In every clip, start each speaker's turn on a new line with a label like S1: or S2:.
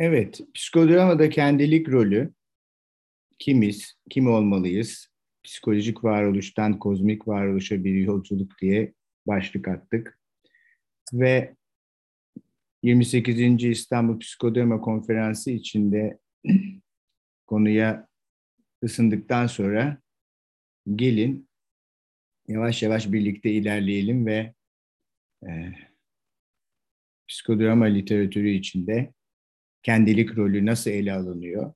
S1: Evet, psikodramada kendilik rolü, kimiz, kim olmalıyız, psikolojik varoluştan kozmik varoluşa bir yolculuk diye başlık attık. Ve 28. İstanbul Psikodrama Konferansı içinde konuya ısındıktan sonra gelin yavaş yavaş birlikte ilerleyelim ve e, psikodrama literatürü içinde kendilik rolü nasıl ele alınıyor?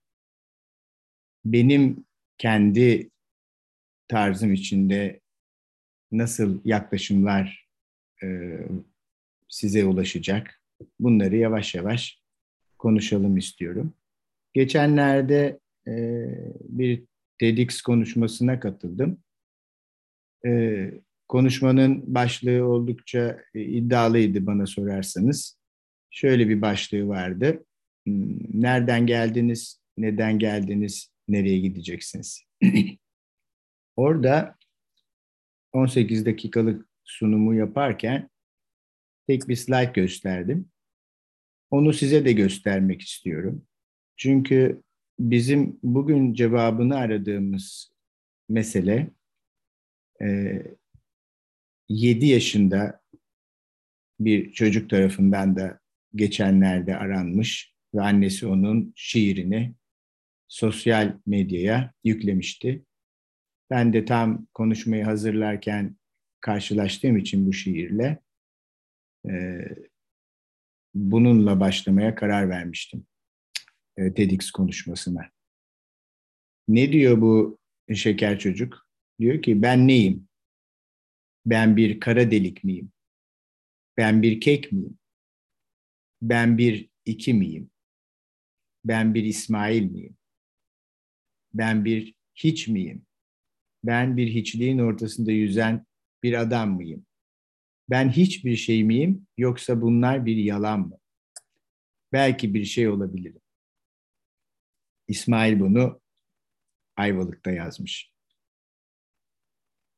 S1: Benim kendi tarzım içinde nasıl yaklaşımlar e, size ulaşacak? Bunları yavaş yavaş konuşalım istiyorum. Geçenlerde e, bir TEDx konuşmasına katıldım. E, konuşmanın başlığı oldukça e, iddialıydı bana sorarsanız. Şöyle bir başlığı vardı. Nereden geldiniz, neden geldiniz, nereye gideceksiniz? Orada 18 dakikalık sunumu yaparken tek bir slide gösterdim. Onu size de göstermek istiyorum. Çünkü bizim bugün cevabını aradığımız mesele 7 yaşında bir çocuk tarafından da geçenlerde aranmış ve annesi onun şiirini sosyal medyaya yüklemişti. Ben de tam konuşmayı hazırlarken karşılaştığım için bu şiirle e, bununla başlamaya karar vermiştim e, TEDx konuşmasına. Ne diyor bu şeker çocuk? Diyor ki ben neyim? Ben bir kara delik miyim? Ben bir kek miyim? Ben bir iki miyim? Ben bir İsmail miyim? Ben bir hiç miyim? Ben bir hiçliğin ortasında yüzen bir adam mıyım? Ben hiçbir şey miyim yoksa bunlar bir yalan mı? Belki bir şey olabilirim. İsmail bunu Ayvalık'ta yazmış.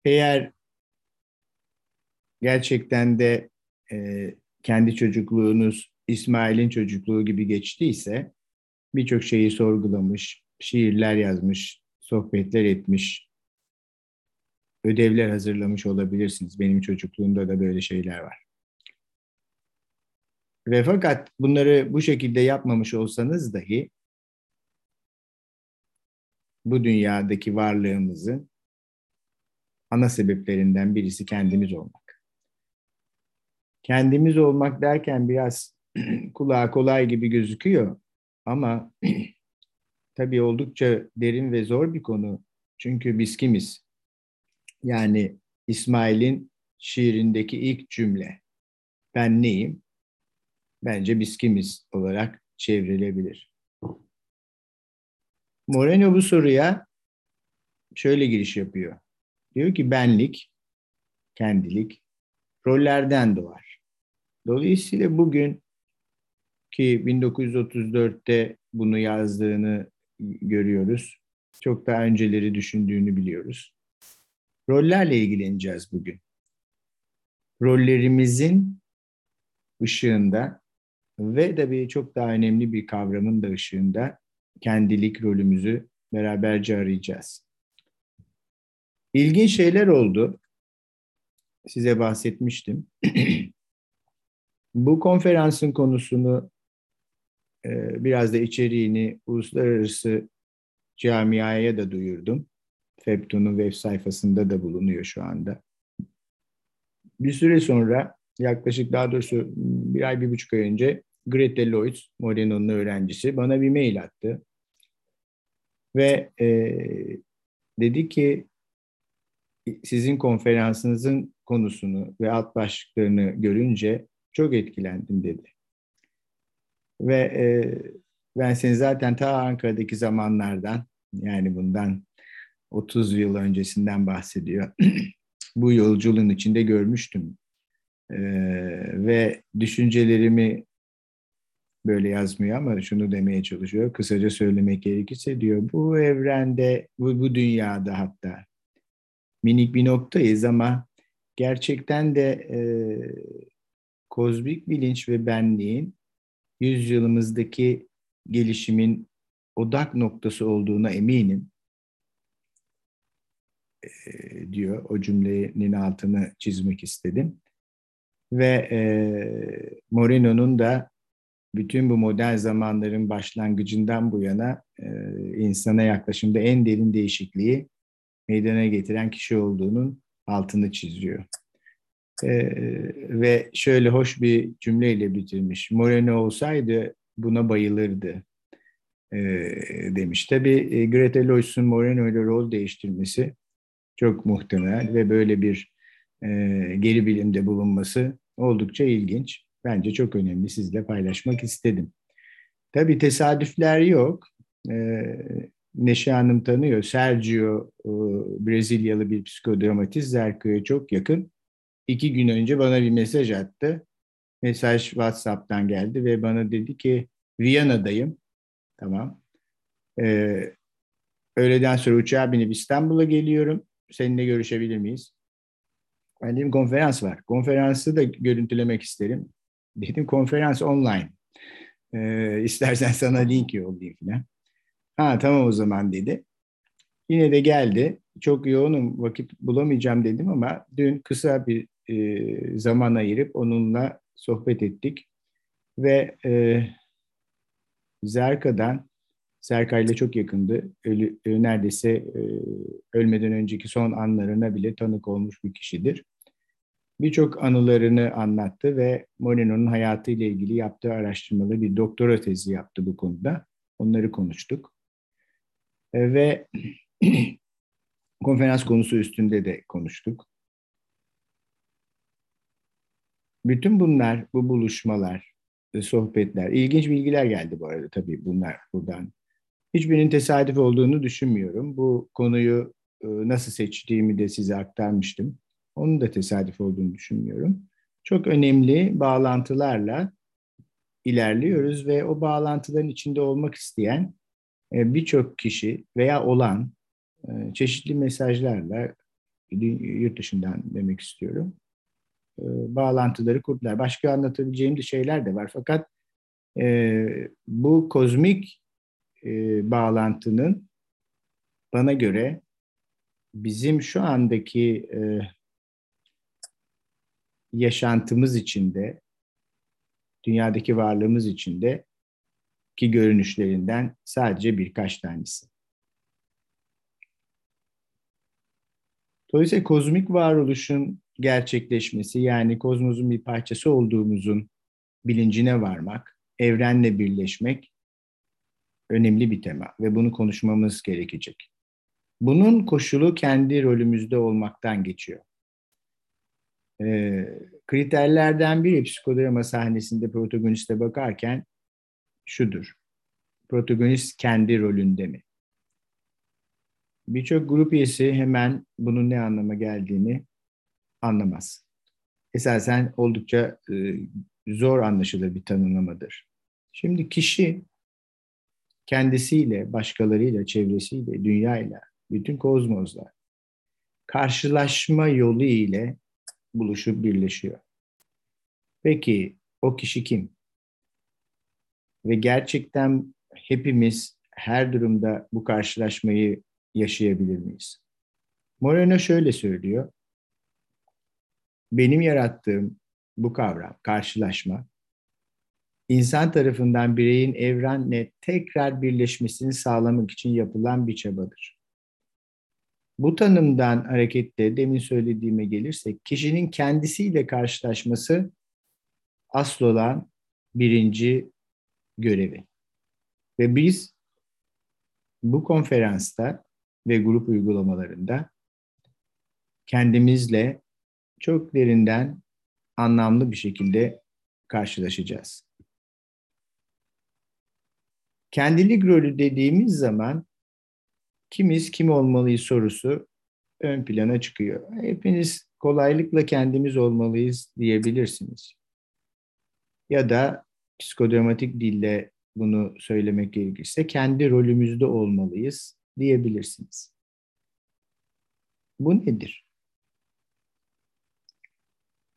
S1: Eğer gerçekten de e, kendi çocukluğunuz İsmail'in çocukluğu gibi geçtiyse birçok şeyi sorgulamış, şiirler yazmış, sohbetler etmiş, ödevler hazırlamış olabilirsiniz. Benim çocukluğumda da böyle şeyler var. Ve fakat bunları bu şekilde yapmamış olsanız dahi bu dünyadaki varlığımızın ana sebeplerinden birisi kendimiz olmak. Kendimiz olmak derken biraz kulağa kolay gibi gözüküyor ama tabii oldukça derin ve zor bir konu. Çünkü biz kimiz? Yani İsmail'in şiirindeki ilk cümle. Ben neyim? Bence biz kimiz olarak çevrilebilir. Moreno bu soruya şöyle giriş yapıyor. Diyor ki benlik, kendilik rollerden doğar. Dolayısıyla bugün ki 1934'te bunu yazdığını görüyoruz. Çok daha önceleri düşündüğünü biliyoruz. Rollerle ilgileneceğiz bugün. Rollerimizin ışığında ve tabii çok daha önemli bir kavramın da ışığında kendilik rolümüzü beraberce arayacağız. İlginç şeyler oldu. Size bahsetmiştim. Bu konferansın konusunu biraz da içeriğini uluslararası camiaya da duyurdum. FEPTU'nun web sayfasında da bulunuyor şu anda. Bir süre sonra yaklaşık daha doğrusu bir ay, bir buçuk ay önce Greta Lloyd, Moreno'nun öğrencisi bana bir mail attı. Ve e, dedi ki sizin konferansınızın konusunu ve alt başlıklarını görünce çok etkilendim dedi. Ve e, ben seni zaten ta Ankara'daki zamanlardan yani bundan 30 yıl öncesinden bahsediyor. Bu yolculuğun içinde görmüştüm. Ee, ve düşüncelerimi böyle yazmıyor ama şunu demeye çalışıyor. Kısaca söylemek gerekirse diyor bu evrende, bu, bu dünyada hatta minik bir noktayız ama gerçekten de e, kozmik bilinç ve benliğin yüzyılımızdaki gelişimin odak noktası olduğuna eminim e, diyor. O cümlenin altını çizmek istedim. Ve e, Moreno'nun da bütün bu modern zamanların başlangıcından bu yana e, insana yaklaşımda en derin değişikliği meydana getiren kişi olduğunun altını çiziyor. E, ve şöyle hoş bir cümleyle bitirmiş. Moreno olsaydı buna bayılırdı e, demiş. Tabii e, Greta Lois'un Moreno ile rol değiştirmesi çok muhtemel ve böyle bir e, geri bilimde bulunması oldukça ilginç. Bence çok önemli sizle paylaşmak istedim. Tabii tesadüfler yok. E, Neşe Hanım tanıyor. Sergio e, Brezilyalı bir psikodramatist Zerko'ya çok yakın. İki gün önce bana bir mesaj attı. Mesaj WhatsApp'tan geldi ve bana dedi ki Viyana'dayım. Tamam. Ee, öğleden sonra uçağa binip İstanbul'a geliyorum. Seninle görüşebilir miyiz? Ben dedim konferans var. Konferansı da görüntülemek isterim. Dedim konferans online. Ee, istersen sana link yollayayım falan. Ha tamam o zaman dedi. Yine de geldi. Çok yoğunum vakit bulamayacağım dedim ama dün kısa bir e, zaman ayırıp onunla sohbet ettik. Ve e, Zerka'dan Serkay ile çok yakındı. Ölü, e, neredeyse e, ölmeden önceki son anlarına bile tanık olmuş bir kişidir. Birçok anılarını anlattı ve Moreno'nun hayatıyla ilgili yaptığı araştırmalı bir doktora tezi yaptı bu konuda. Onları konuştuk. E, ve konferans konusu üstünde de konuştuk. Bütün bunlar, bu buluşmalar, sohbetler, ilginç bilgiler geldi bu arada tabii bunlar buradan Hiçbirinin tesadüf olduğunu düşünmüyorum. Bu konuyu e, nasıl seçtiğimi de size aktarmıştım. Onun da tesadüf olduğunu düşünmüyorum. Çok önemli bağlantılarla ilerliyoruz ve o bağlantıların içinde olmak isteyen e, birçok kişi veya olan e, çeşitli mesajlarla yurt dışından demek istiyorum bağlantıları kurdular. Başka anlatabileceğim de şeyler de var. Fakat bu kozmik e, bağlantının bana göre bizim şu andaki e, yaşantımız içinde, dünyadaki varlığımız içinde ki görünüşlerinden sadece birkaç tanesi. Dolayısıyla kozmik varoluşun gerçekleşmesi yani kozmosun bir parçası olduğumuzun bilincine varmak, evrenle birleşmek önemli bir tema ve bunu konuşmamız gerekecek. Bunun koşulu kendi rolümüzde olmaktan geçiyor. Ee, kriterlerden biri psikodrama sahnesinde protagoniste bakarken şudur. Protagonist kendi rolünde mi? Birçok grup üyesi hemen bunun ne anlama geldiğini anlamaz. Esasen oldukça e, zor anlaşılır bir tanımlamadır. Şimdi kişi kendisiyle, başkalarıyla, çevresiyle, dünyayla, bütün kozmosla karşılaşma yolu ile buluşup birleşiyor. Peki o kişi kim? Ve gerçekten hepimiz her durumda bu karşılaşmayı yaşayabilir miyiz? Moreno şöyle söylüyor. Benim yarattığım bu kavram, karşılaşma, insan tarafından bireyin evrenle tekrar birleşmesini sağlamak için yapılan bir çabadır. Bu tanımdan hareketle demin söylediğime gelirsek kişinin kendisiyle karşılaşması asıl olan birinci görevi. Ve biz bu konferansta ve grup uygulamalarında kendimizle çok derinden anlamlı bir şekilde karşılaşacağız. Kendilik rolü dediğimiz zaman kimiz kim olmalıyız sorusu ön plana çıkıyor. Hepiniz kolaylıkla kendimiz olmalıyız diyebilirsiniz. Ya da psikodramatik dille bunu söylemek gerekirse kendi rolümüzde olmalıyız diyebilirsiniz. Bu nedir?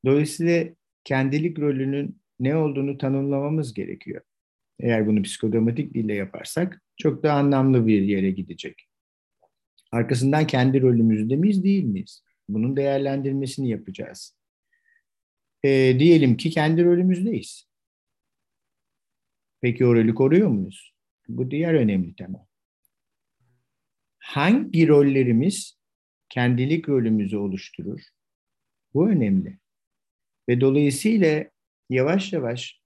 S1: Dolayısıyla kendilik rolünün ne olduğunu tanımlamamız gerekiyor. Eğer bunu psikodramatik dille yaparsak çok daha anlamlı bir yere gidecek. Arkasından kendi rolümüzde miyiz değil miyiz? Bunun değerlendirmesini yapacağız. E, diyelim ki kendi rolümüzdeyiz. Peki o rolü koruyor muyuz? Bu diğer önemli tema. Hangi rollerimiz kendilik rolümüzü oluşturur? Bu önemli. Ve dolayısıyla yavaş yavaş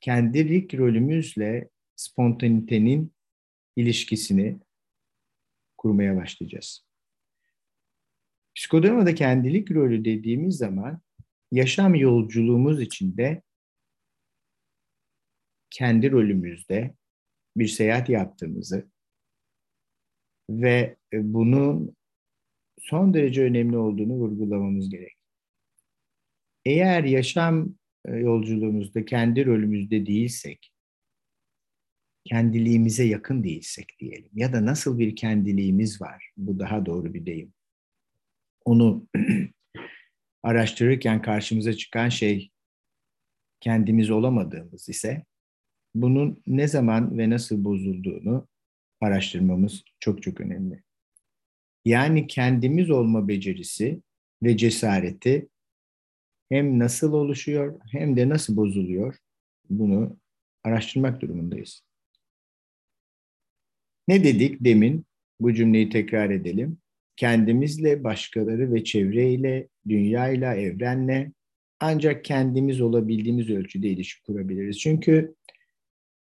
S1: kendilik rolümüzle spontanitenin ilişkisini kurmaya başlayacağız. Psikodramada kendilik rolü dediğimiz zaman yaşam yolculuğumuz içinde kendi rolümüzde bir seyahat yaptığımızı ve bunun son derece önemli olduğunu vurgulamamız gerek. Eğer yaşam e, yolculuğumuzda kendi rolümüzde değilsek, kendiliğimize yakın değilsek diyelim ya da nasıl bir kendiliğimiz var, bu daha doğru bir deyim. Onu araştırırken karşımıza çıkan şey kendimiz olamadığımız ise bunun ne zaman ve nasıl bozulduğunu araştırmamız çok çok önemli. Yani kendimiz olma becerisi ve cesareti hem nasıl oluşuyor hem de nasıl bozuluyor bunu araştırmak durumundayız. Ne dedik demin? Bu cümleyi tekrar edelim. Kendimizle, başkaları ve çevreyle, dünyayla, evrenle ancak kendimiz olabildiğimiz ölçüde ilişki kurabiliriz. Çünkü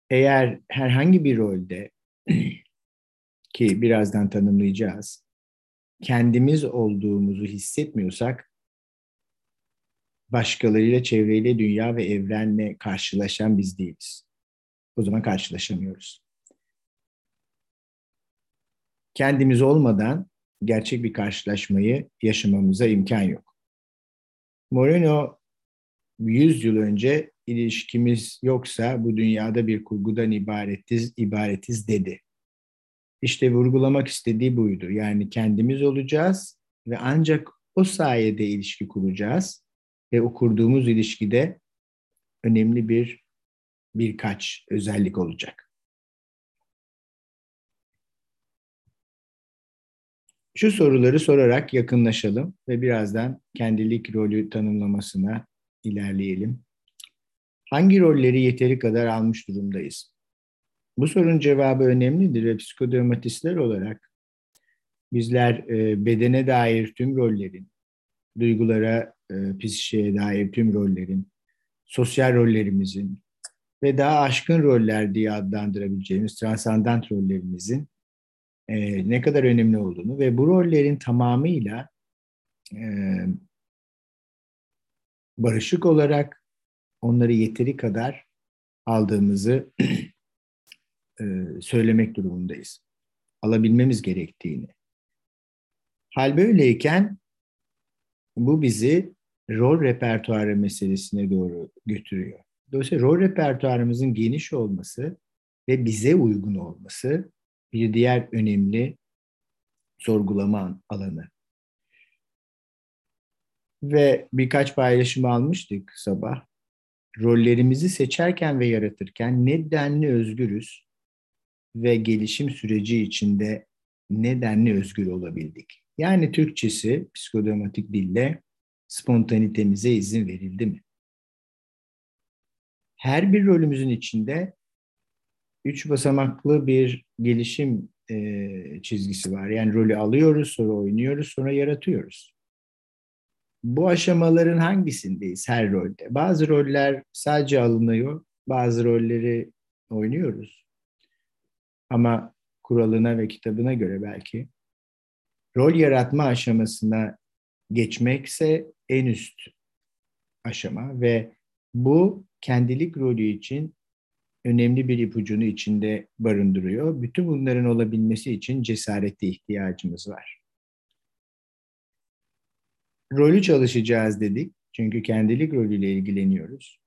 S1: eğer herhangi bir rolde ki birazdan tanımlayacağız, kendimiz olduğumuzu hissetmiyorsak başkalarıyla, çevreyle, dünya ve evrenle karşılaşan biz değiliz. O zaman karşılaşamıyoruz. Kendimiz olmadan gerçek bir karşılaşmayı yaşamamıza imkan yok. Moreno 100 yıl önce ilişkimiz yoksa bu dünyada bir kurgudan ibaretiz, ibaretiz dedi. İşte vurgulamak istediği buydu. Yani kendimiz olacağız ve ancak o sayede ilişki kuracağız ve o kurduğumuz ilişkide önemli bir birkaç özellik olacak. Şu soruları sorarak yakınlaşalım ve birazdan kendilik rolü tanımlamasına ilerleyelim. Hangi rolleri yeteri kadar almış durumdayız? Bu sorunun cevabı önemlidir ve psikodramatistler olarak bizler e, bedene dair tüm rollerin, duygulara, e, psikişeye dair tüm rollerin, sosyal rollerimizin ve daha aşkın roller diye adlandırabileceğimiz transandant rollerimizin e, ne kadar önemli olduğunu ve bu rollerin tamamıyla e, barışık olarak onları yeteri kadar aldığımızı e, söylemek durumundayız. Alabilmemiz gerektiğini. Hal böyleyken bu bizi rol repertuarı meselesine doğru götürüyor. Dolayısıyla rol repertuarımızın geniş olması ve bize uygun olması bir diğer önemli sorgulama alanı. Ve birkaç paylaşım almıştık sabah. Rollerimizi seçerken ve yaratırken nedenli özgürüz ve gelişim süreci içinde nedenli özgür olabildik. Yani Türkçesi psikodramatik dille spontanitemize izin verildi mi? Her bir rolümüzün içinde üç basamaklı bir gelişim e, çizgisi var. Yani rolü alıyoruz, sonra oynuyoruz, sonra yaratıyoruz. Bu aşamaların hangisindeyiz her rolde? Bazı roller sadece alınıyor, bazı rolleri oynuyoruz. Ama kuralına ve kitabına göre belki rol yaratma aşamasına geçmekse en üst aşama ve bu kendilik rolü için önemli bir ipucunu içinde barındırıyor. Bütün bunların olabilmesi için cesarete ihtiyacımız var. Rolü çalışacağız dedik. Çünkü kendilik rolüyle ilgileniyoruz.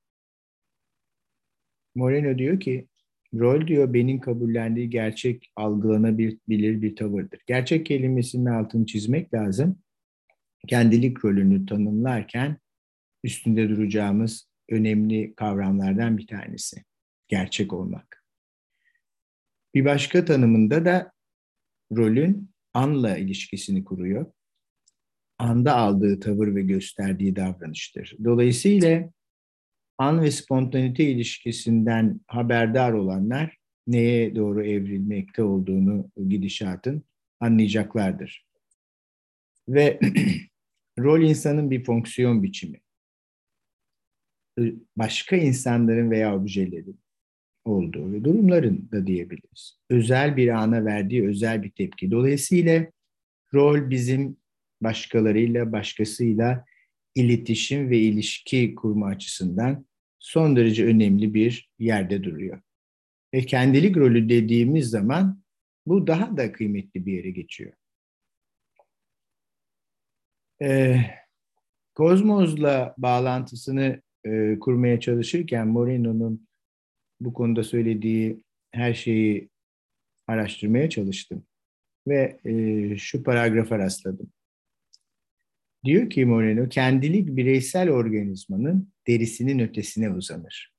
S1: Moreno diyor ki Rol diyor benim kabullendiği gerçek algılanabilir bir tavırdır. Gerçek kelimesinin altını çizmek lazım. Kendilik rolünü tanımlarken üstünde duracağımız önemli kavramlardan bir tanesi. gerçek olmak. Bir başka tanımında da rolün anla ilişkisini kuruyor. Anda aldığı tavır ve gösterdiği davranıştır. Dolayısıyla an ve spontanite ilişkisinden haberdar olanlar neye doğru evrilmekte olduğunu gidişatın anlayacaklardır. Ve rol insanın bir fonksiyon biçimi. Başka insanların veya objelerin olduğu ve durumların da diyebiliriz. Özel bir ana verdiği özel bir tepki. Dolayısıyla rol bizim başkalarıyla, başkasıyla iletişim ve ilişki kurma açısından son derece önemli bir yerde duruyor. Ve kendilik rolü dediğimiz zaman bu daha da kıymetli bir yere geçiyor. Ee, Kozmos'la bağlantısını e, kurmaya çalışırken Moreno'nun bu konuda söylediği her şeyi araştırmaya çalıştım. Ve e, şu paragrafa rastladım. Diyor ki Moreno, kendilik bireysel organizmanın derisinin ötesine uzanır.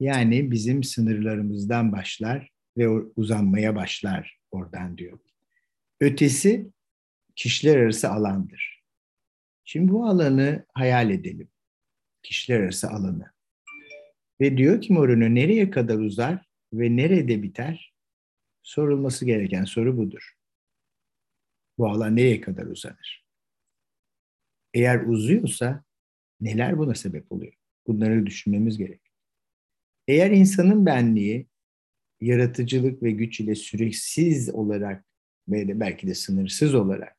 S1: Yani bizim sınırlarımızdan başlar ve uzanmaya başlar oradan diyor. Ötesi kişiler arası alandır. Şimdi bu alanı hayal edelim. Kişiler arası alanı. Ve diyor ki Moreno nereye kadar uzar ve nerede biter? Sorulması gereken soru budur. Bu alan nereye kadar uzanır? Eğer uzuyorsa neler buna sebep oluyor? Bunları düşünmemiz gerek. Eğer insanın benliği yaratıcılık ve güç ile süreksiz olarak ve belki de sınırsız olarak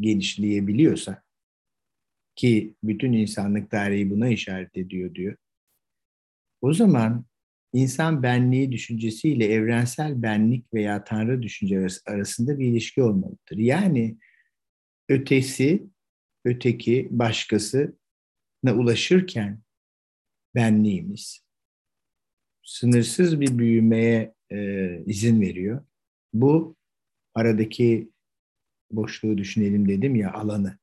S1: genişleyebiliyorsa ki bütün insanlık tarihi buna işaret ediyor diyor. O zaman insan benliği düşüncesiyle evrensel benlik veya tanrı düşüncesi arasında bir ilişki olmalıdır. Yani ötesi, öteki, başkasına ulaşırken benliğimiz sınırsız bir büyümeye e, izin veriyor. Bu aradaki boşluğu düşünelim dedim ya alanı.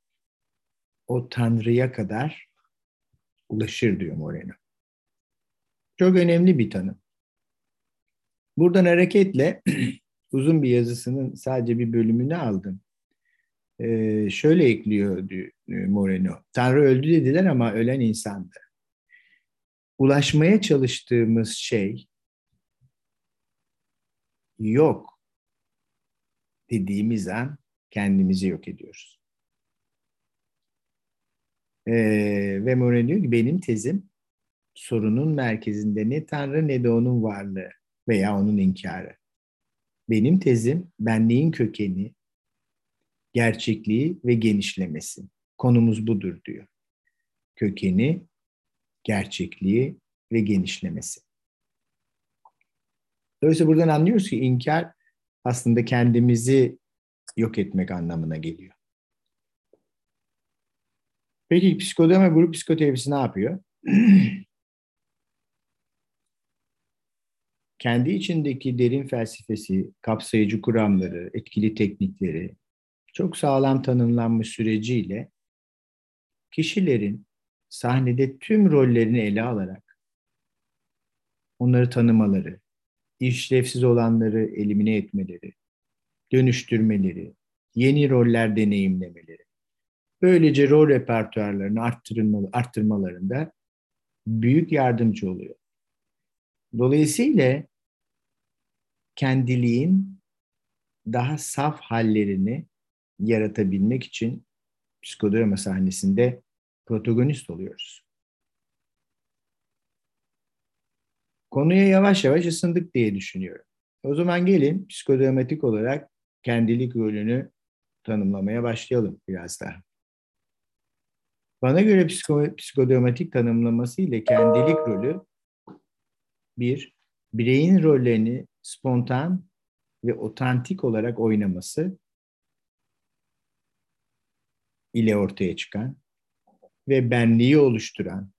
S1: O Tanrı'ya kadar ulaşır diyor Moreno. Çok önemli bir tanım. Buradan hareketle uzun bir yazısının sadece bir bölümünü aldım. Ee, şöyle ekliyor Moreno. Tanrı öldü dediler ama ölen insandı. Ulaşmaya çalıştığımız şey yok dediğimiz an kendimizi yok ediyoruz. Ee, ve Moreno diyor ki benim tezim sorunun merkezinde ne Tanrı ne de onun varlığı veya onun inkarı. Benim tezim benliğin kökeni, gerçekliği ve genişlemesi. Konumuz budur diyor. Kökeni, gerçekliği ve genişlemesi. Dolayısıyla buradan anlıyoruz ki inkar aslında kendimizi yok etmek anlamına geliyor. Peki psikodrama grup psikoterapisi ne yapıyor? kendi içindeki derin felsefesi, kapsayıcı kuramları, etkili teknikleri, çok sağlam tanımlanmış süreciyle kişilerin sahnede tüm rollerini ele alarak onları tanımaları, işlevsiz olanları elimine etmeleri, dönüştürmeleri, yeni roller deneyimlemeleri, böylece rol repertuarlarını arttırmalarında büyük yardımcı oluyor. Dolayısıyla kendiliğin daha saf hallerini yaratabilmek için psikodrama sahnesinde protagonist oluyoruz. Konuya yavaş yavaş ısındık diye düşünüyorum. O zaman gelin psikodramatik olarak kendilik rolünü tanımlamaya başlayalım biraz daha. Bana göre psiko, psikodramatik tanımlaması ile kendilik rolü bir, bireyin rollerini spontan ve otantik olarak oynaması ile ortaya çıkan ve benliği oluşturan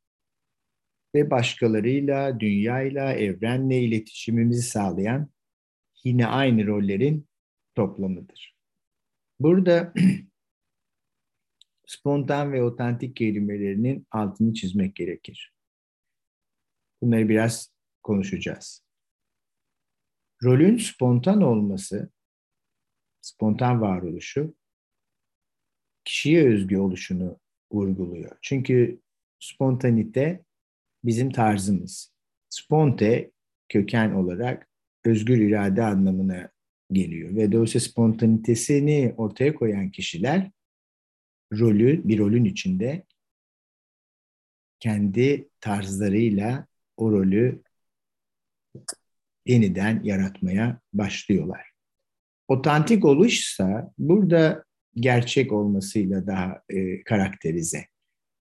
S1: ve başkalarıyla, dünyayla, evrenle iletişimimizi sağlayan yine aynı rollerin toplamıdır. Burada spontan ve otantik kelimelerinin altını çizmek gerekir. Bunları biraz konuşacağız. Rolün spontan olması, spontan varoluşu kişiye özgü oluşunu vurguluyor. Çünkü spontanite bizim tarzımız. Sponte köken olarak özgür irade anlamına geliyor. Ve dolayısıyla spontanitesini ortaya koyan kişiler rolü, bir rolün içinde kendi tarzlarıyla o rolü yeniden yaratmaya başlıyorlar. Otantik oluşsa burada gerçek olmasıyla daha e, karakterize.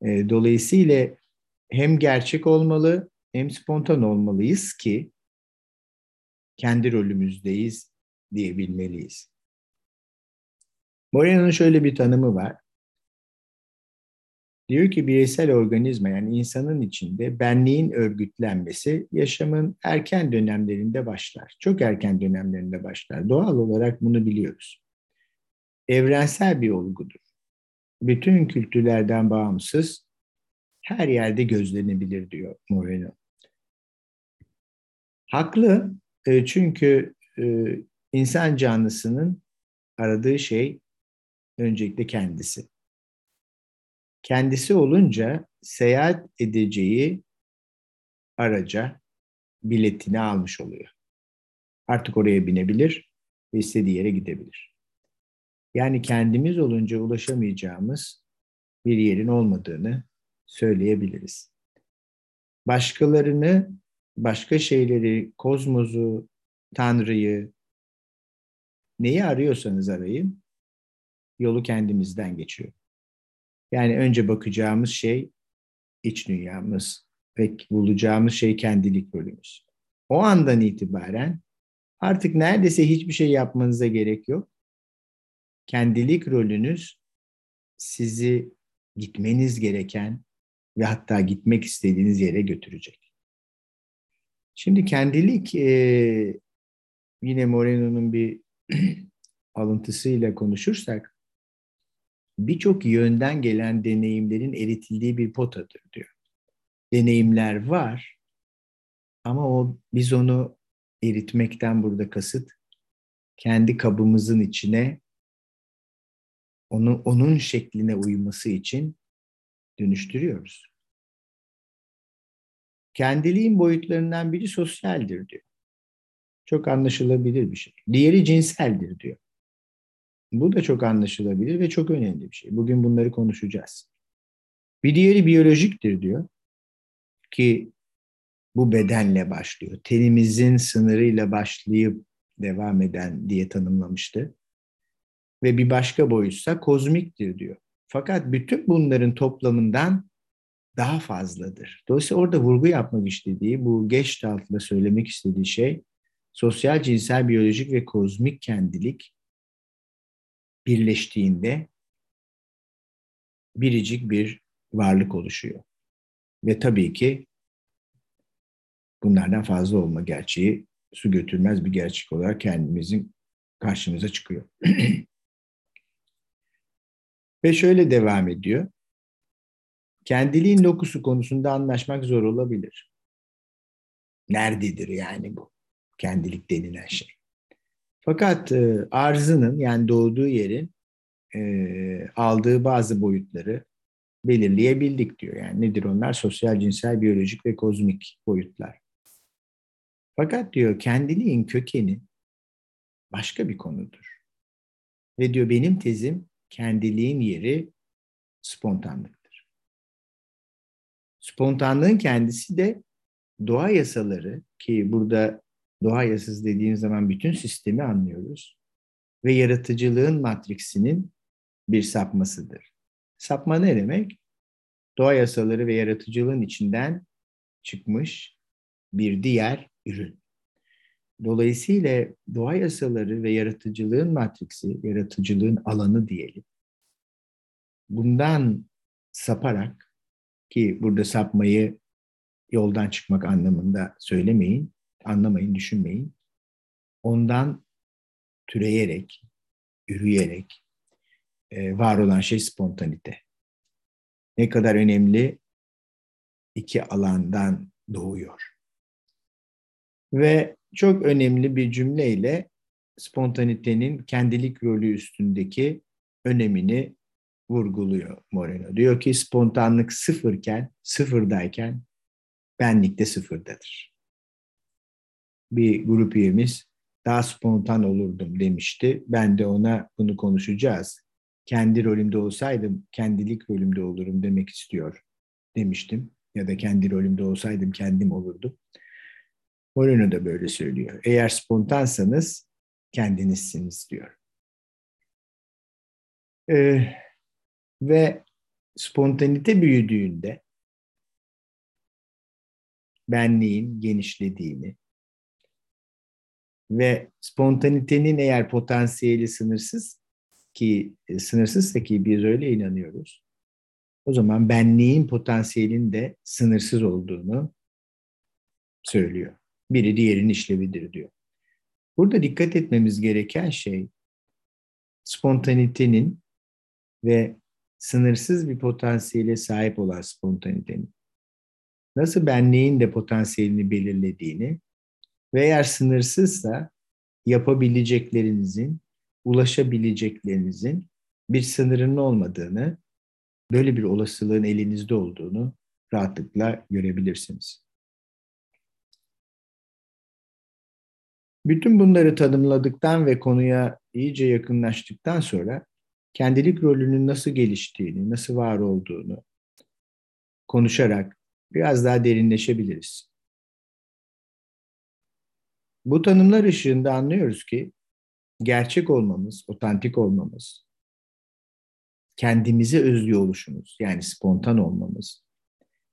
S1: E, dolayısıyla hem gerçek olmalı hem spontan olmalıyız ki kendi rolümüzdeyiz diyebilmeliyiz. Moreno'nun şöyle bir tanımı var. Diyor ki bireysel organizma yani insanın içinde benliğin örgütlenmesi yaşamın erken dönemlerinde başlar. Çok erken dönemlerinde başlar. Doğal olarak bunu biliyoruz. Evrensel bir olgudur. Bütün kültürlerden bağımsız her yerde gözlenebilir diyor Moreno. Haklı e, çünkü e, insan canlısının aradığı şey öncelikle kendisi. Kendisi olunca seyahat edeceği araca biletini almış oluyor. Artık oraya binebilir ve istediği yere gidebilir. Yani kendimiz olunca ulaşamayacağımız bir yerin olmadığını söyleyebiliriz. Başkalarını, başka şeyleri, kozmosu, Tanrı'yı, neyi arıyorsanız arayın, yolu kendimizden geçiyor. Yani önce bakacağımız şey iç dünyamız ve bulacağımız şey kendilik bölümümüz. O andan itibaren artık neredeyse hiçbir şey yapmanıza gerek yok. Kendilik rolünüz sizi gitmeniz gereken ve hatta gitmek istediğiniz yere götürecek. Şimdi kendilik e, yine Moreno'nun bir alıntısıyla konuşursak birçok yönden gelen deneyimlerin eritildiği bir potadır diyor. Deneyimler var ama o biz onu eritmekten burada kasıt kendi kabımızın içine onu onun şekline uyması için dönüştürüyoruz. Kendiliğin boyutlarından biri sosyaldir diyor. Çok anlaşılabilir bir şey. Diğeri cinseldir diyor. Bu da çok anlaşılabilir ve çok önemli bir şey. Bugün bunları konuşacağız. Bir diğeri biyolojiktir diyor ki bu bedenle başlıyor. Tenimizin sınırıyla başlayıp devam eden diye tanımlamıştı. Ve bir başka boyutsa kozmiktir diyor. Fakat bütün bunların toplamından daha fazladır. Dolayısıyla orada vurgu yapmak istediği, bu geç altında söylemek istediği şey sosyal, cinsel, biyolojik ve kozmik kendilik birleştiğinde biricik bir varlık oluşuyor. Ve tabii ki bunlardan fazla olma gerçeği su götürmez bir gerçek olarak kendimizin karşımıza çıkıyor. Ve şöyle devam ediyor. Kendiliğin lokusu konusunda anlaşmak zor olabilir. Nerededir yani bu? Kendilik denilen şey. Fakat e, arzının yani doğduğu yerin e, aldığı bazı boyutları belirleyebildik diyor. Yani nedir onlar? Sosyal, cinsel, biyolojik ve kozmik boyutlar. Fakat diyor kendiliğin kökeni başka bir konudur. Ve diyor benim tezim kendiliğin yeri spontanlıktır. Spontanlığın kendisi de doğa yasaları ki burada doğa yasası dediğimiz zaman bütün sistemi anlıyoruz ve yaratıcılığın matriksinin bir sapmasıdır. Sapma ne demek? Doğa yasaları ve yaratıcılığın içinden çıkmış bir diğer ürün. Dolayısıyla doğa yasaları ve yaratıcılığın matriksi, yaratıcılığın alanı diyelim. Bundan saparak ki burada sapmayı yoldan çıkmak anlamında söylemeyin, anlamayın, düşünmeyin. Ondan türeyerek, yürüyerek e, var olan şey spontanite. Ne kadar önemli iki alandan doğuyor. Ve çok önemli bir cümleyle spontanitenin kendilik rolü üstündeki önemini vurguluyor Moreno. Diyor ki spontanlık sıfırken, sıfırdayken benlik de sıfırdadır. Bir grup üyemiz daha spontan olurdum demişti. Ben de ona bunu konuşacağız. Kendi rolümde olsaydım kendilik rolümde olurum demek istiyor demiştim. Ya da kendi rolümde olsaydım kendim olurdum. Moreno da böyle söylüyor. Eğer spontansanız kendinizsiniz diyor. Ee, ve spontanite büyüdüğünde benliğin genişlediğini ve spontanitenin eğer potansiyeli sınırsız ki e, sınırsızsa ki biz öyle inanıyoruz. O zaman benliğin potansiyelinin de sınırsız olduğunu söylüyor. Biri diğerinin işlevidir diyor. Burada dikkat etmemiz gereken şey spontanitenin ve sınırsız bir potansiyele sahip olan spontanitenin nasıl benliğin de potansiyelini belirlediğini ve eğer sınırsızsa yapabileceklerinizin, ulaşabileceklerinizin bir sınırının olmadığını, böyle bir olasılığın elinizde olduğunu rahatlıkla görebilirsiniz. Bütün bunları tanımladıktan ve konuya iyice yakınlaştıktan sonra kendilik rolünün nasıl geliştiğini, nasıl var olduğunu konuşarak biraz daha derinleşebiliriz. Bu tanımlar ışığında anlıyoruz ki gerçek olmamız, otantik olmamız, kendimize özgü oluşumuz yani spontan olmamız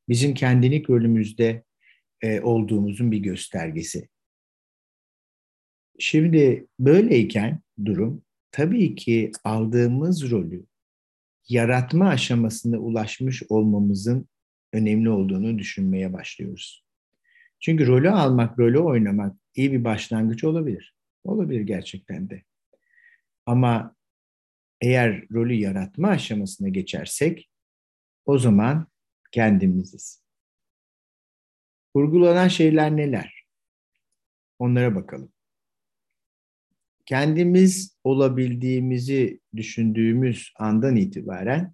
S1: bizim kendilik rolümüzde e, olduğumuzun bir göstergesi. Şimdi böyleyken durum tabii ki aldığımız rolü yaratma aşamasına ulaşmış olmamızın önemli olduğunu düşünmeye başlıyoruz. Çünkü rolü almak, rolü oynamak iyi bir başlangıç olabilir. Olabilir gerçekten de. Ama eğer rolü yaratma aşamasına geçersek o zaman kendimiziz. Vurgulanan şeyler neler? Onlara bakalım kendimiz olabildiğimizi düşündüğümüz andan itibaren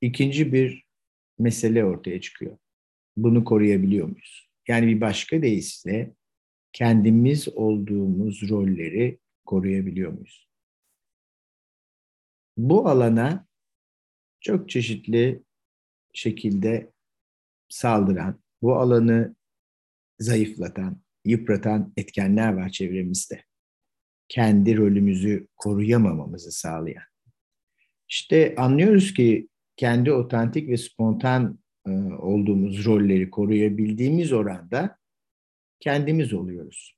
S1: ikinci bir mesele ortaya çıkıyor. Bunu koruyabiliyor muyuz? Yani bir başka deyişle kendimiz olduğumuz rolleri koruyabiliyor muyuz? Bu alana çok çeşitli şekilde saldıran, bu alanı zayıflatan, yıpratan etkenler var çevremizde. Kendi rolümüzü koruyamamamızı sağlayan. İşte anlıyoruz ki kendi otantik ve spontan olduğumuz rolleri koruyabildiğimiz oranda kendimiz oluyoruz.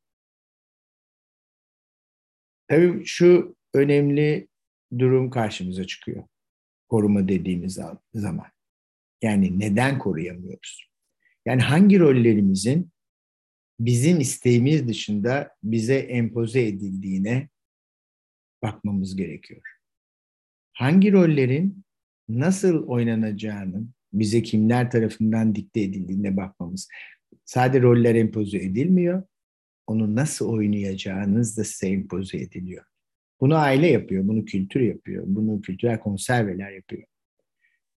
S1: Tabii şu önemli durum karşımıza çıkıyor. Koruma dediğimiz zaman. Yani neden koruyamıyoruz? Yani hangi rollerimizin bizim isteğimiz dışında bize empoze edildiğine bakmamız gerekiyor. Hangi rollerin nasıl oynanacağının bize kimler tarafından dikte edildiğine bakmamız. Sadece roller empoze edilmiyor, onu nasıl oynayacağınız da size empoze ediliyor. Bunu aile yapıyor, bunu kültür yapıyor, bunu kültürel konserveler yapıyor.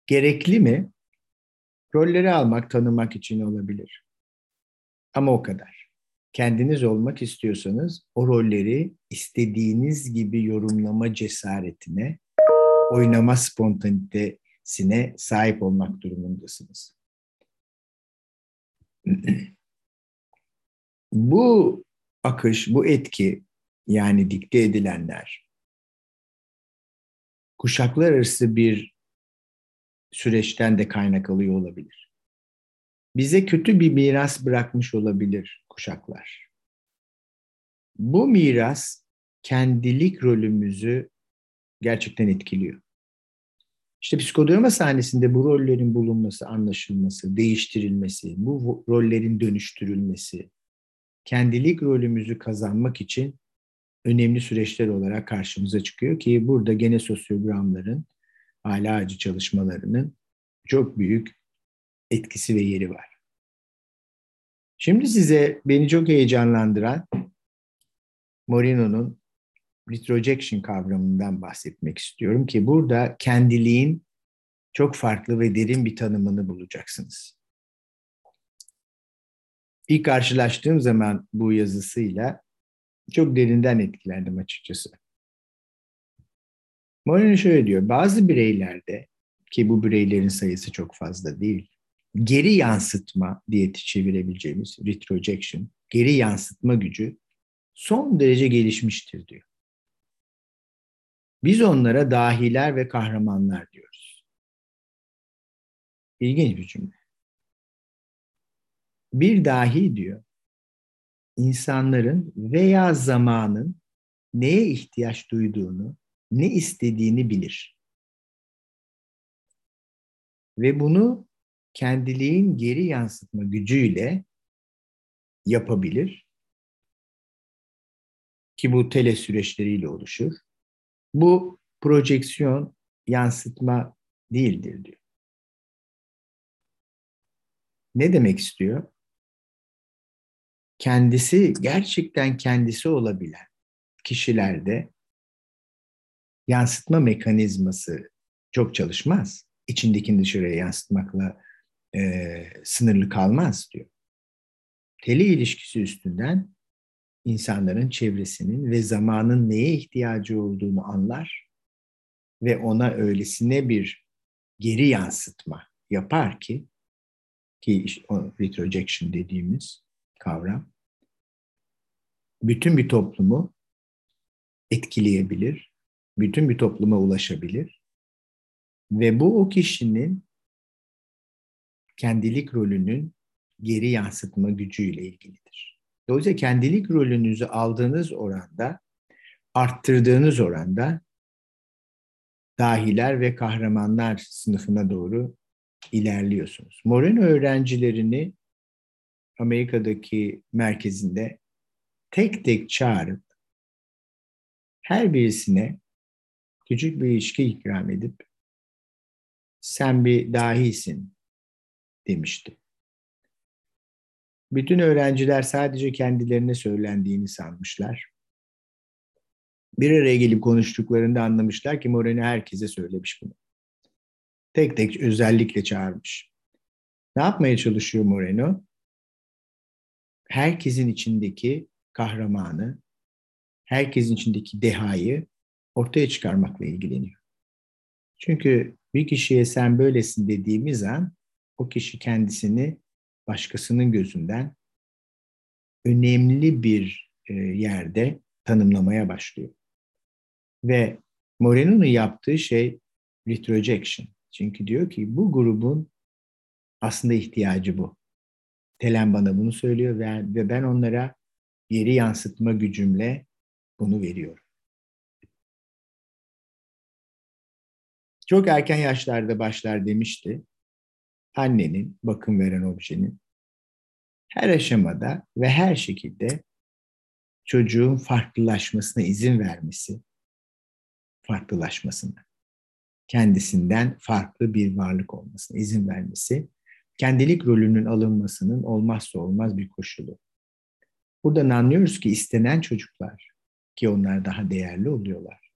S1: Gerekli mi? Rolleri almak, tanımak için olabilir. Ama o kadar. Kendiniz olmak istiyorsanız o rolleri istediğiniz gibi yorumlama cesaretine, oynama spontanitesine sahip olmak durumundasınız. bu akış, bu etki yani dikte edilenler kuşaklar arası bir süreçten de kaynak alıyor olabilir bize kötü bir miras bırakmış olabilir kuşaklar. Bu miras kendilik rolümüzü gerçekten etkiliyor. İşte psikodrama sahnesinde bu rollerin bulunması, anlaşılması, değiştirilmesi, bu rollerin dönüştürülmesi, kendilik rolümüzü kazanmak için önemli süreçler olarak karşımıza çıkıyor ki burada gene sosyogramların, hala acı çalışmalarının çok büyük etkisi ve yeri var. Şimdi size beni çok heyecanlandıran Moreno'nun retrojection kavramından bahsetmek istiyorum ki burada kendiliğin çok farklı ve derin bir tanımını bulacaksınız. İlk karşılaştığım zaman bu yazısıyla çok derinden etkilendim açıkçası. Moreno şöyle diyor, bazı bireylerde ki bu bireylerin sayısı çok fazla değil, geri yansıtma diye çevirebileceğimiz retrojection, geri yansıtma gücü son derece gelişmiştir diyor. Biz onlara dahiler ve kahramanlar diyoruz. İlginç bir cümle. Bir dahi diyor, insanların veya zamanın neye ihtiyaç duyduğunu, ne istediğini bilir. Ve bunu kendiliğin geri yansıtma gücüyle yapabilir. Ki bu tele süreçleriyle oluşur. Bu projeksiyon yansıtma değildir diyor. Ne demek istiyor? Kendisi gerçekten kendisi olabilen kişilerde yansıtma mekanizması çok çalışmaz. İçindekini dışarıya yansıtmakla e, sınırlı kalmaz diyor. Teli ilişkisi üstünden insanların çevresinin ve zamanın neye ihtiyacı olduğunu anlar ve ona öylesine bir geri yansıtma yapar ki ki o retrojection dediğimiz kavram bütün bir toplumu etkileyebilir, bütün bir topluma ulaşabilir ve bu o kişinin kendilik rolünün geri yansıtma gücüyle ilgilidir. Dolayısıyla kendilik rolünüzü aldığınız oranda, arttırdığınız oranda dahiler ve kahramanlar sınıfına doğru ilerliyorsunuz. Moreno öğrencilerini Amerika'daki merkezinde tek tek çağırıp her birisine küçük bir ilişki ikram edip sen bir dahisin demişti. Bütün öğrenciler sadece kendilerine söylendiğini sanmışlar. Bir araya gelip konuştuklarında anlamışlar ki Moreno herkese söylemiş bunu. Tek tek özellikle çağırmış. Ne yapmaya çalışıyor Moreno? Herkesin içindeki kahramanı, herkesin içindeki dehayı ortaya çıkarmakla ilgileniyor. Çünkü bir kişiye sen böylesin dediğimiz an o kişi kendisini başkasının gözünden önemli bir e, yerde tanımlamaya başlıyor. Ve Moreno'nun yaptığı şey retrojection. Çünkü diyor ki bu grubun aslında ihtiyacı bu. Telen bana bunu söylüyor ve, ve ben onlara geri yansıtma gücümle bunu veriyorum. Çok erken yaşlarda başlar demişti. Annenin, bakım veren objenin her aşamada ve her şekilde çocuğun farklılaşmasına izin vermesi, farklılaşmasına, kendisinden farklı bir varlık olmasına izin vermesi, kendilik rolünün alınmasının olmazsa olmaz bir koşulu. Buradan anlıyoruz ki istenen çocuklar ki onlar daha değerli oluyorlar.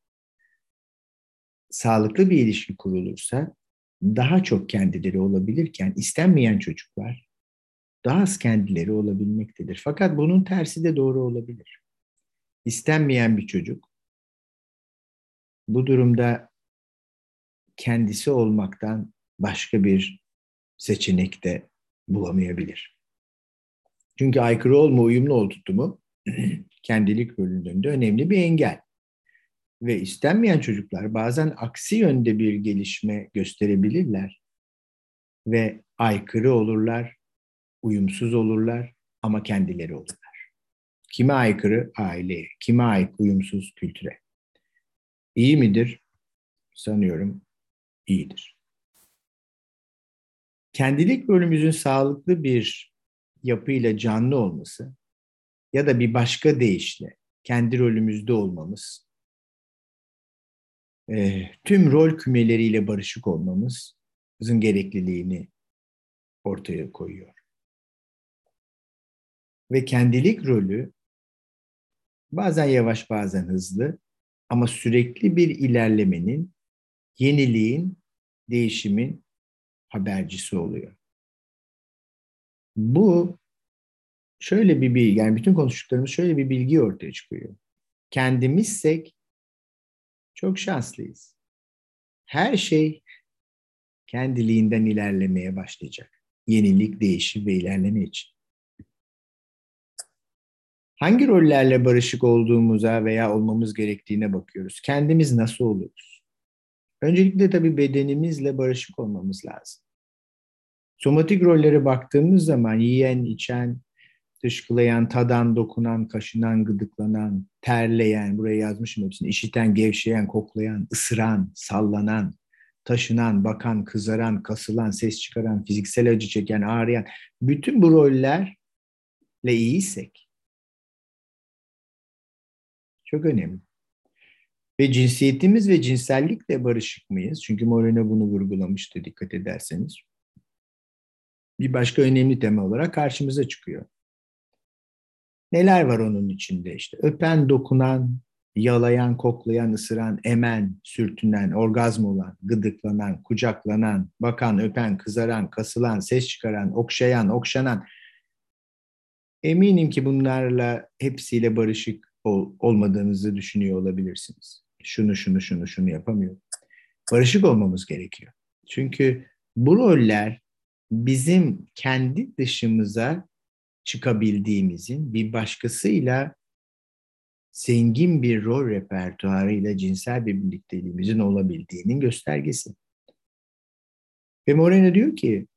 S1: Sağlıklı bir ilişki kurulursa daha çok kendileri olabilirken istenmeyen çocuklar daha az kendileri olabilmektedir. Fakat bunun tersi de doğru olabilir. İstenmeyen bir çocuk bu durumda kendisi olmaktan başka bir seçenek de bulamayabilir. Çünkü aykırı olma, uyumlu ol tutumu kendilik rolünde önemli bir engel. Ve istenmeyen çocuklar bazen aksi yönde bir gelişme gösterebilirler ve aykırı olurlar, uyumsuz olurlar ama kendileri olurlar. Kime aykırı? Aileye. Kime aykırı? Uyumsuz kültüre. İyi midir? Sanıyorum iyidir. Kendilik rolümüzün sağlıklı bir yapıyla canlı olması ya da bir başka deyişle kendi rolümüzde olmamız, e, tüm rol kümeleriyle barışık olmamızın gerekliliğini ortaya koyuyor. Ve kendilik rolü bazen yavaş bazen hızlı ama sürekli bir ilerlemenin, yeniliğin, değişimin habercisi oluyor. Bu şöyle bir bilgi, yani bütün konuştuklarımız şöyle bir bilgi ortaya çıkıyor. Kendimizsek çok şanslıyız. Her şey kendiliğinden ilerlemeye başlayacak. Yenilik, değişim ve ilerleme için. Hangi rollerle barışık olduğumuza veya olmamız gerektiğine bakıyoruz. Kendimiz nasıl oluruz? Öncelikle tabii bedenimizle barışık olmamız lazım. Somatik rollere baktığımız zaman yiyen, içen, dışkılayan, tadan, dokunan, kaşınan, gıdıklanan, terleyen, buraya yazmışım hepsini, işiten, gevşeyen, koklayan, ısıran, sallanan, taşınan, bakan, kızaran, kasılan, ses çıkaran, fiziksel acı çeken, ağrıyan, bütün bu rollerle iyiysek çok önemli. Ve cinsiyetimiz ve cinsellikle barışık mıyız? Çünkü Moreno bunu vurgulamıştı dikkat ederseniz. Bir başka önemli tema olarak karşımıza çıkıyor. Neler var onun içinde işte? Öpen, dokunan, yalayan, koklayan, ısıran, emen, sürtünen, orgazm olan, gıdıklanan, kucaklanan, bakan, öpen, kızaran, kasılan, ses çıkaran, okşayan, okşanan. Eminim ki bunlarla hepsiyle barışık ol, olmadığınızı düşünüyor olabilirsiniz. Şunu, şunu, şunu, şunu yapamıyorum. Barışık olmamız gerekiyor. Çünkü bu roller bizim kendi dışımıza çıkabildiğimizin bir başkasıyla zengin bir rol repertuarıyla cinsel bir birlikteliğimizin olabildiğinin göstergesi. Ve Moreno diyor ki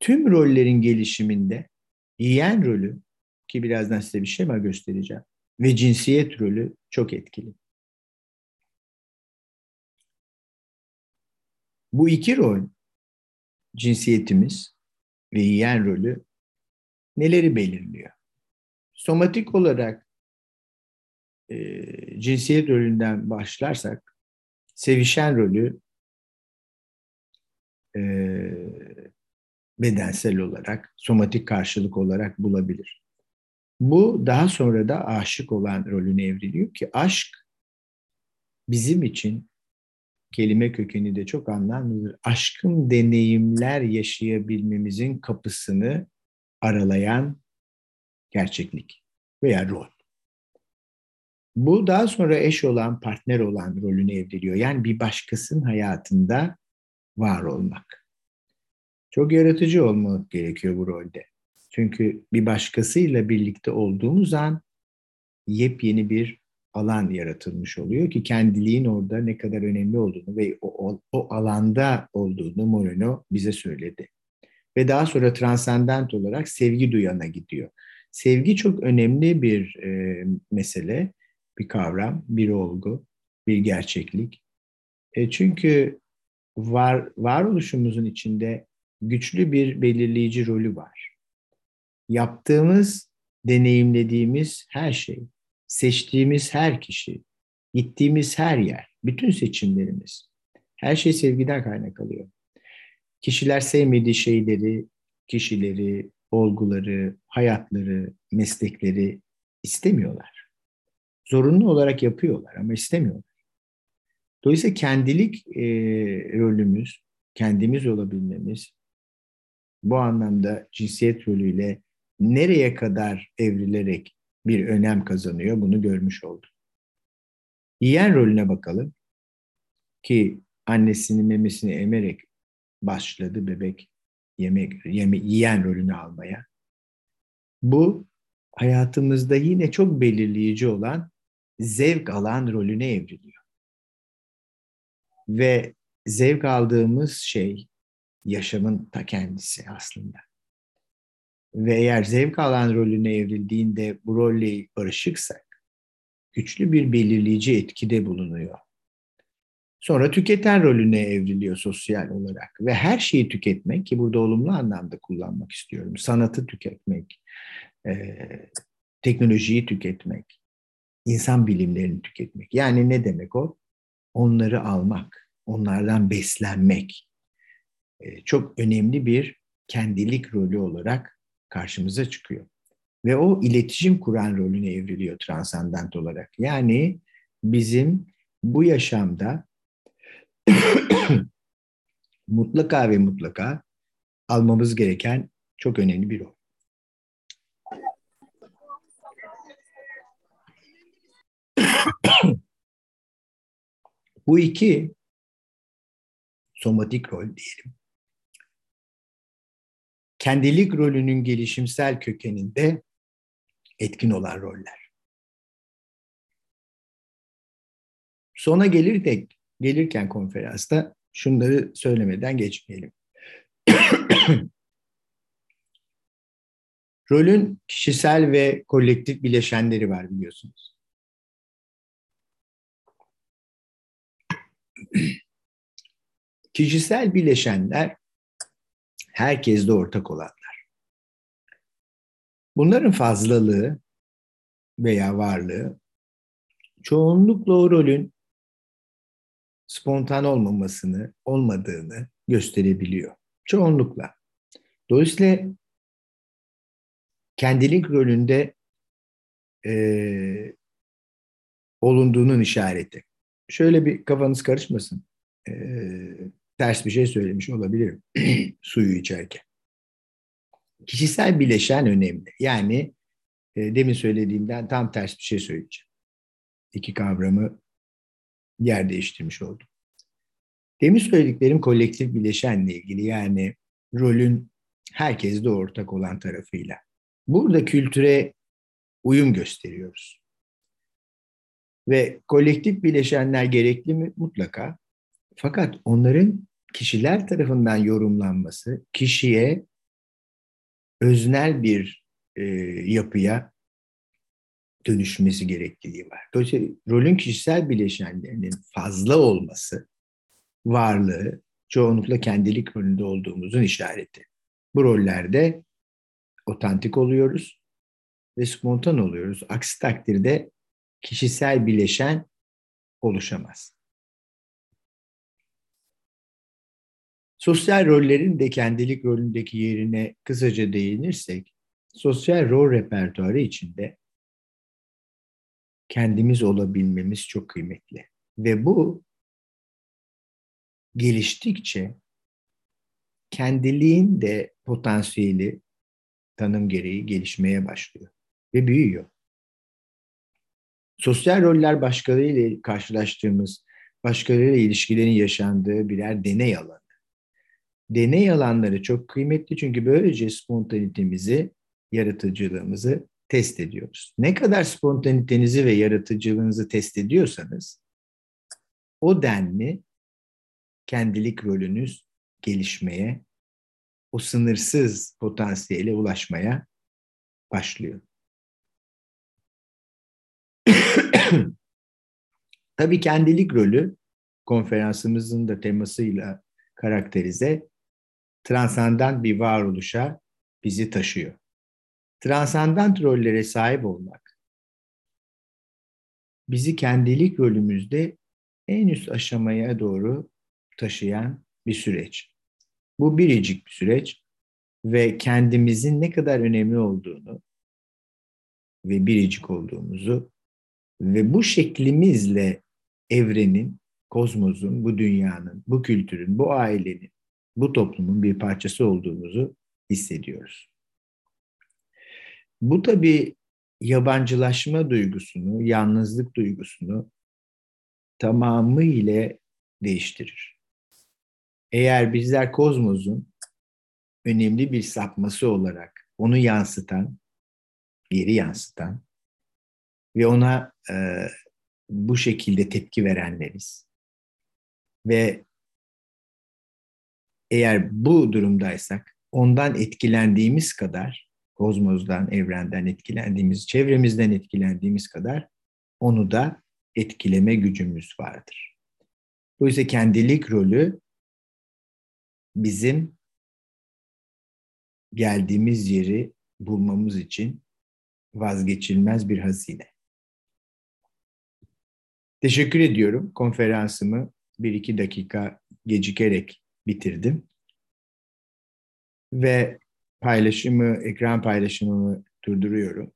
S1: tüm rollerin gelişiminde yiyen rolü ki birazdan size bir şema göstereceğim ve cinsiyet rolü çok etkili. Bu iki rol cinsiyetimiz ve yiyen rolü neleri belirliyor? Somatik olarak e, cinsiyet rolünden başlarsak sevişen rolü e, bedensel olarak, somatik karşılık olarak bulabilir. Bu daha sonra da aşık olan rolüne evriliyor ki aşk bizim için kelime kökeni de çok anlamlıdır. Aşkın deneyimler yaşayabilmemizin kapısını aralayan gerçeklik veya rol. Bu daha sonra eş olan, partner olan rolüne evriliyor. Yani bir başkasının hayatında var olmak. Çok yaratıcı olmak gerekiyor bu rolde. Çünkü bir başkasıyla birlikte olduğumuz an yepyeni bir alan yaratılmış oluyor ki kendiliğin orada ne kadar önemli olduğunu ve o, o, o alanda olduğunu Moreno bize söyledi. Ve daha sonra transcendent olarak sevgi duyana gidiyor. Sevgi çok önemli bir e, mesele bir kavram, bir olgu, bir gerçeklik. E çünkü var varoluşumuzun içinde güçlü bir belirleyici rolü var. Yaptığımız, deneyimlediğimiz her şey, seçtiğimiz her kişi, gittiğimiz her yer, bütün seçimlerimiz, her şey sevgiden kaynakalıyor. Kişiler sevmediği şeyleri, kişileri, olguları, hayatları, meslekleri istemiyorlar zorunlu olarak yapıyorlar ama istemiyorlar. Dolayısıyla kendilik e, rolümüz, kendimiz olabilmemiz bu anlamda cinsiyet rolüyle nereye kadar evrilerek bir önem kazanıyor bunu görmüş olduk. Yiyen rolüne bakalım ki annesinin memesini emerek başladı bebek yemek yeme, yiyen rolünü almaya. Bu hayatımızda yine çok belirleyici olan zevk alan rolüne evriliyor. Ve zevk aldığımız şey yaşamın ta kendisi aslında. Ve eğer zevk alan rolüne evrildiğinde bu rolle barışıksak güçlü bir belirleyici etkide bulunuyor. Sonra tüketen rolüne evriliyor sosyal olarak ve her şeyi tüketmek ki burada olumlu anlamda kullanmak istiyorum. Sanatı tüketmek, e, teknolojiyi tüketmek, insan bilimlerini tüketmek. Yani ne demek o? Onları almak, onlardan beslenmek. Ee, çok önemli bir kendilik rolü olarak karşımıza çıkıyor. ve o iletişim kuran rolüne evriliyor transandant olarak. Yani bizim bu yaşamda mutlaka ve mutlaka almamız gereken çok önemli bir rol. Bu iki somatik rol diyelim. Kendilik rolünün gelişimsel kökeninde etkin olan roller. Sona gelir de gelirken konferansta şunları söylemeden geçmeyelim. Rolün kişisel ve kolektif bileşenleri var biliyorsunuz. Kişisel bileşenler herkeste ortak olanlar. Bunların fazlalığı veya varlığı çoğunlukla o rolün spontan olmamasını, olmadığını gösterebiliyor. Çoğunlukla. Dolayısıyla kendilik rolünde e, olunduğunun işareti. Şöyle bir kafanız karışmasın. E, ters bir şey söylemiş olabilirim suyu içerken. Kişisel bileşen önemli. Yani e, demin söylediğimden tam ters bir şey söyleyeceğim. İki kavramı yer değiştirmiş oldum. Demin söylediklerim kolektif bileşenle ilgili yani rolün herkeste ortak olan tarafıyla. Burada kültüre uyum gösteriyoruz. Ve kolektif bileşenler gerekli mi? Mutlaka. Fakat onların kişiler tarafından yorumlanması kişiye öznel bir e, yapıya dönüşmesi gerekliliği var. Dolayısıyla rolün kişisel bileşenlerinin fazla olması, varlığı çoğunlukla kendilik rolünde olduğumuzun işareti. Bu rollerde otantik oluyoruz ve spontan oluyoruz. Aksi takdirde kişisel bileşen oluşamaz. Sosyal rollerin de kendilik rolündeki yerine kısaca değinirsek, sosyal rol repertuarı içinde kendimiz olabilmemiz çok kıymetli. Ve bu geliştikçe kendiliğin de potansiyeli tanım gereği gelişmeye başlıyor ve büyüyor. Sosyal roller başkalarıyla karşılaştığımız, başkalarıyla ilişkilerin yaşandığı birer deney alanı. Deney alanları çok kıymetli çünkü böylece spontanitemizi, yaratıcılığımızı test ediyoruz. Ne kadar spontanitenizi ve yaratıcılığınızı test ediyorsanız o denli kendilik rolünüz gelişmeye, o sınırsız potansiyele ulaşmaya başlıyor. Tabii kendilik rolü konferansımızın da temasıyla karakterize transandant bir varoluşa bizi taşıyor. Transandant rollere sahip olmak bizi kendilik rolümüzde en üst aşamaya doğru taşıyan bir süreç. Bu biricik bir süreç ve kendimizin ne kadar önemli olduğunu ve biricik olduğumuzu ve bu şeklimizle evrenin, kozmosun, bu dünyanın, bu kültürün, bu ailenin, bu toplumun bir parçası olduğumuzu hissediyoruz. Bu tabii yabancılaşma duygusunu, yalnızlık duygusunu tamamıyla değiştirir. Eğer bizler kozmosun önemli bir sapması olarak onu yansıtan, geri yansıtan ve ona e, bu şekilde tepki verenleriz. Ve eğer bu durumdaysak ondan etkilendiğimiz kadar, kozmozdan, evrenden etkilendiğimiz, çevremizden etkilendiğimiz kadar onu da etkileme gücümüz vardır. Dolayısıyla kendilik rolü bizim geldiğimiz yeri bulmamız için vazgeçilmez bir hazine. Teşekkür ediyorum. Konferansımı bir iki dakika gecikerek bitirdim. Ve paylaşımı, ekran paylaşımımı durduruyorum.